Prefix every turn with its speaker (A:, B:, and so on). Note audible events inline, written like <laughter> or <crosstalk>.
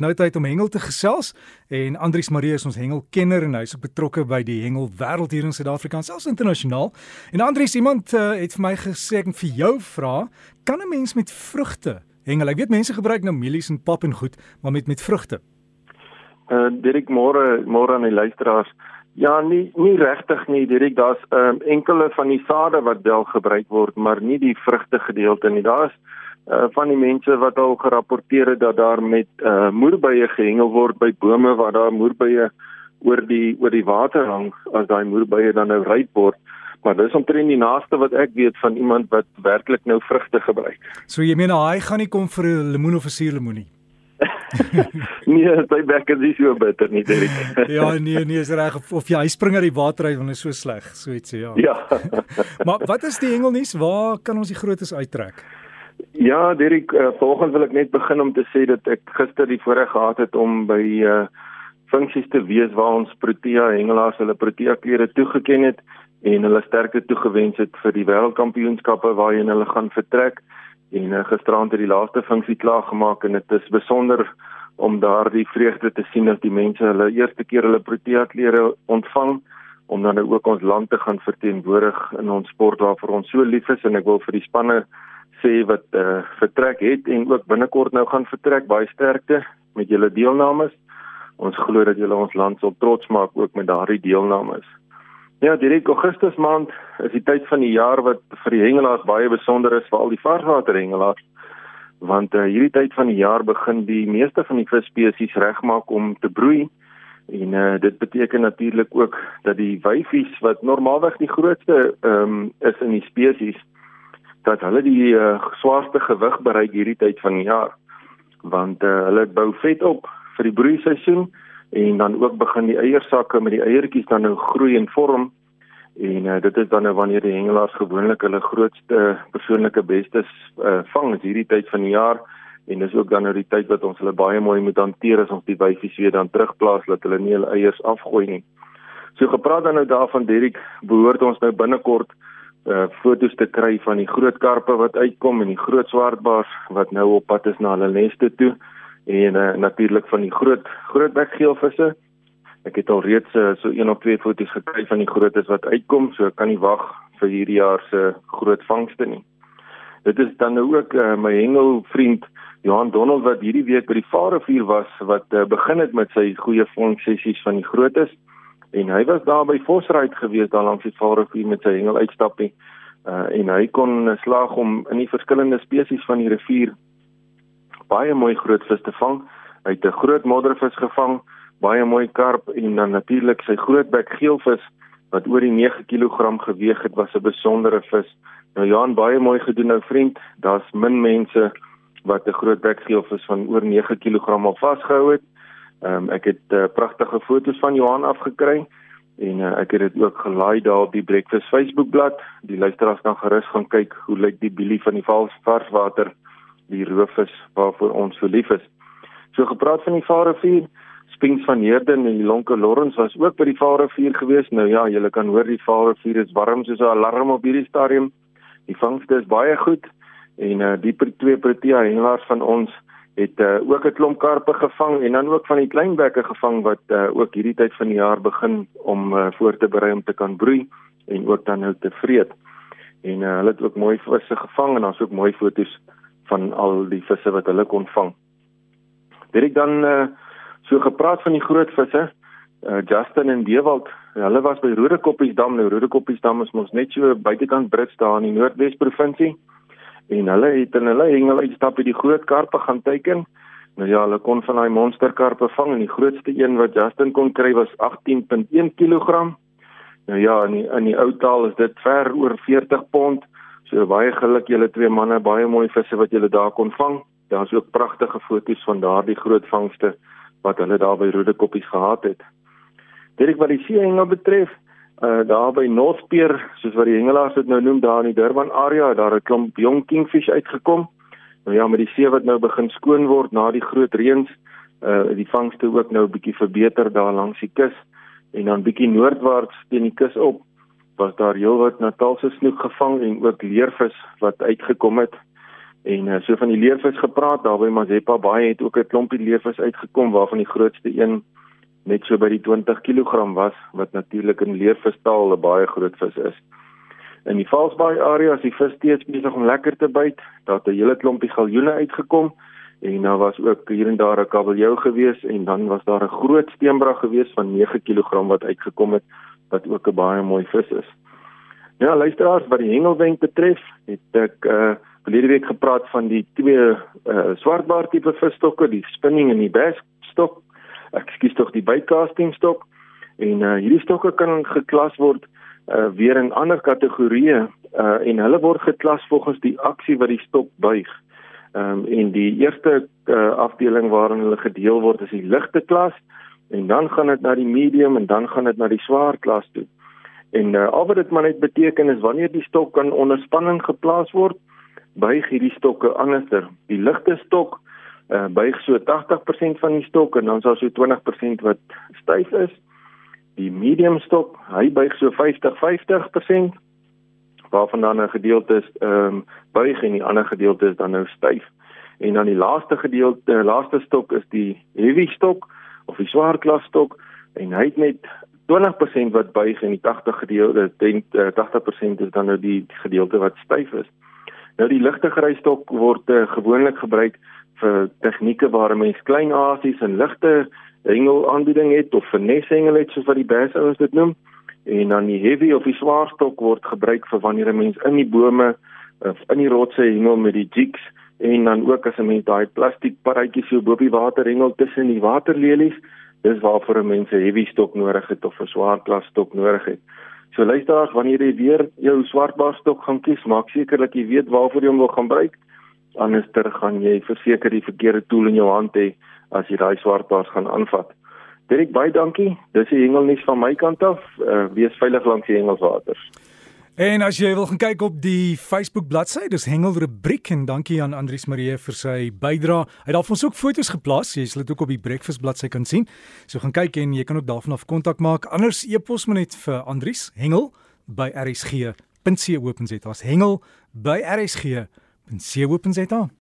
A: nou tyd om hengel te gesels en Andrius Marie is ons hengelkenner en hy's betrokke by die hengel wêreld hier in Suid-Afrika en selfs internasionaal. En Andrius, iemand uh, het vir my gesê ek vir jou vra, kan 'n mens met vrugte hengel? Ek weet mense gebruik nou mielies en pap en goed, maar met met vrugte.
B: Uh Dirk môre môre aan die luisteraars. Ja, nie nie regtig nie, Dirk, daar's um, enkele van die sade wat wel gebruik word, maar nie die vrugte gedeelte nie. Daar's uh, van die mense wat al gerapporteer het dat daar met uh, moerbye gehengel word by bome waar daar moerbye oor die oor die water hang as daai moerbye dan nou ryp word. Maar dis omtrent die naaste wat ek weet van iemand wat werklik nou vrugte gebruik.
A: So jy meen hy gaan nie kom vir 'n lemoen of 'n suurlemoen <laughs> nie.
B: nee, hy werk as so bitter nie, Derek. <laughs>
A: ja, nee, nee, is reg of jy hy spring uit die water uit want hy is so sleg, so ietsie, ja.
B: Ja. <laughs>
A: maar wat is die hengelnuus? Waar kan ons die grootes uittrek?
B: Ja, Dirk, uh, volgens wil ek net begin om te sê dat ek gister die voorreg gehad het om by uh funksies te wees waar ons Protea hengelaars hulle Protea klere toegeken het en hulle sterkte toegewens het vir die wêreldkampioenskappe waarheen hulle gaan vertrek. En uh, gisterand het die laaste funksie klaar gemaak en dit is besonder om daardie vreugde te sien dat die mense hulle eerste keer hulle Protea klere ontvang om dan ook ons land te gaan verteenwoordig in ons sport waarvoor ons so lief is en ek wil vir die spanne sê wat eh uh, vertrek het en ook binnekort nou gaan vertrek baie sterkte met julle deelnames. Ons glo dat julle ons land sal trots maak ook met daardie deelnames. Ja, direk Augustus maand is die tyd van die jaar wat vir die hengelaars baie besonder is, veral die varswater hengelaars. Want uh, hierdie tyd van die jaar begin die meeste van die visspesies regmaak om te broei. En uh, dit beteken natuurlik ook dat die wyfies wat normaalweg die grootste um, is in die spesies dat hulle die uh, swaarste gewig bereik hierdie tyd van die jaar. Want uh, hulle bou vet op vir die broeiseisoen en dan ook begin die eiersakke met die eiertjies dan nou groei en vorm. En uh, dit is dan nou wanneer die hengelaars gewoonlik hulle grootste persoonlike bestes uh, vang is hierdie tyd van die jaar. En dis ook dan nou die tyd wat ons hulle baie mooi moet hanteer as ons die wyfies weer dan terugplaas dat hulle nie hulle eiers afgooi nie. So gepraat dan nou daarvan Derek behoort ons nou binnekort uh fotos te kry van die groot karpe wat uitkom en die groot swartbaars wat nou op pad is na hulle neste toe en uh natuurlik van die groot groot bekgeelvisse. Ek het al reeds uh, so een of twee fotos gekry van die grootes wat uitkom, so ek kan nie wag vir hierdie jaar se groot vangste nie. Dit is dan nou ook uh, my hengelvriend Johan Donald wat hierdie week by die Vaalrivier was wat uh, begin het met sy goeie vangsessies van die grootes en hy was daar by Vosruit gewees daar langs die Vaalrivier met sy hengel uitstappie uh, en hy kon slaag om in die verskillende spesies van die rivier baie mooi groot vis te vang. Hy het 'n groot moddervis gevang, baie mooi karp en dan natuurlik sy grootbek geelvis wat oor die 9 kg geweg het was 'n besondere vis. Nou Johan baie mooi gedoen nou vriend. Daar's min mense wat 'n grootbek geelvis van oor 9 kg al vasgehou het. Ehm um, ek het uh, pragtige foto's van Johan afgekry en uh, ek het dit ook gelaai daar op die Breakfast Facebookblad. Die luisteraars kan gerus gaan kyk hoe lyk die bilie van die vals varswater, die roofvis waarvoor ons so lief is. So gepraat van die Vaalrivier, Spings van Heerden en die Lonke Lawrence was ook by die Vaalrivier gewees. Nou ja, julle kan hoor die Vaalrivier is warm soos 'n alarm op hierdie stadium. Die vangste is baie goed en uh, die twee protea hengelaars van ons het uh, ook 'n klomp karpe gevang en dan ook van die kleinbekke gevang wat uh, ook hierdie tyd van die jaar begin om uh, voor te berei om te kan broei en ook dan nou te vreet. En uh, hulle het ook mooi visse gevang en daar's ook mooi foto's van al die visse wat hulle kon vang. Het ek dan uh, so gepraat van die groot visse, uh, Justin en Dewald, hulle was by Rodekoppiesdam, nou Rodekoppiesdam is mos net so buitekant Brits daar in die Noordwes provinsie en hulle het in hulle hengel uitstap by die groot karpe gaan teiken. Nou ja, hulle kon van daai monsterkarpe vang en die grootste een wat Justin kon kry was 18.1 kg. Nou ja, in die, in die ou taal is dit ver oor 40 pond. So baie geluk julle twee manne, baie mooi visse wat julle daar kon vang. Daar's ook pragtige foto's van daardie groot vangste wat hulle daar by Rodekoppies gehad het. Dit wat die see hengel betref, uh daar by Northpier, soos wat die hengelaars dit nou noem daar in die Durban area, daar 'n klomp jong kingfish uitgekom. Nou ja, met die see wat nou begin skoon word na die groot reëns, uh die vangste ook nou bietjie verbeter daar langs die kus en dan bietjie noordwaarts teen die kus op was daar heelwat Natalse snoek gevang en ook leervis wat uitgekom het. En uh, so van die leervis gepraat, daar by Mazeppa Baai het ook 'n klompie leervis uitgekom waarvan die grootste een net so by die 20 kg was wat natuurlik in leervistaal 'n baie groot vis is. In die Valsbaai area is die vis steeds besig om lekker te byt. Daar het 'n hele klompie galjoene uitgekom en daar was ook hier en daar 'n kabeljou gewees en dan was daar 'n groot steenbrag gewees van 9 kg wat uitgekom het wat ook 'n baie mooi vis is. Ja, luisteraars, wat die hengelwenk betref, het ek uh verlede week gepraat van die twee uh swartbaar tipe visstokke, die spinning en die bass stok. Ek skuis tog die bytecasting stok en uh hierdie stokke kan geklas word uh weer in ander kategorieë uh en hulle word geklas volgens die aksie wat die stok buig. Ehm um, en die eerste uh, afdeling waarin hulle gedeel word is die ligte klas en dan gaan dit na die medium en dan gaan dit na die swaar klas toe. En uh, al wat dit maar net beteken is wanneer die stok kan onder spanning geplaas word, buig hierdie stokke anderster. Die ligte stok uh, buig so 80% van die stok en dan is daar so 20% wat styf is. Die medium stok, hy buig so 50-50% waarvan dan 'n gedeelte is ehm um, buig en die ander gedeelte is dan nou styf. En dan die laaste gedeelte, laaste stok is die heavy stok of die swaar klas stok en hy het net 20% wat buig en die 80 gedeelte 80% is dan nou die gedeelte wat styf is. Nou die ligte grystok word uh, gewoonlik gebruik vir tegnieke waar 'n mens klein aasies en ligte hengel aanbieding het of vir neshengel het soos wat die bass ouens dit noem en dan die heavy of die swaar stok word gebruik vir wanneer 'n mens in die bome of in die rotse hengel met die jigs en dan ook as 'n mens daai plastiek paradjies so bo op die water hengel tussen die waterlelies dis waarvoor 'n mens 'n heavy stok nodig het of 'n swaar klas stok nodig het. So luisteraars wanneer jy weer jou swartbaar stok gaan kies maak seker dat jy weet waarvoor jy hom wil gaan gebruik anders ter gaan jy verseker die verkeerde tool in jou hand hê as jy daai swartbaars gaan aanvat Dirk baie dankie. Dis die hengelnuus van my kant af. Uh, wees veilig langs die hengelswaters.
A: En as jy wil gaan kyk op die Facebook bladsy, dis Hengel rubriek en dankie aan Andrius Marie vir sy bydrae. Hy het daar vir ons ook foto's geplaas. Jy sal dit ook op die breakfast bladsy kan sien. So gaan kyk en jy kan ook daarvan af kontak maak. Anders e-pos maar net vir Andrius Hengel by rsg.co.za. Hengel by rsg.co.za en seeopens.za.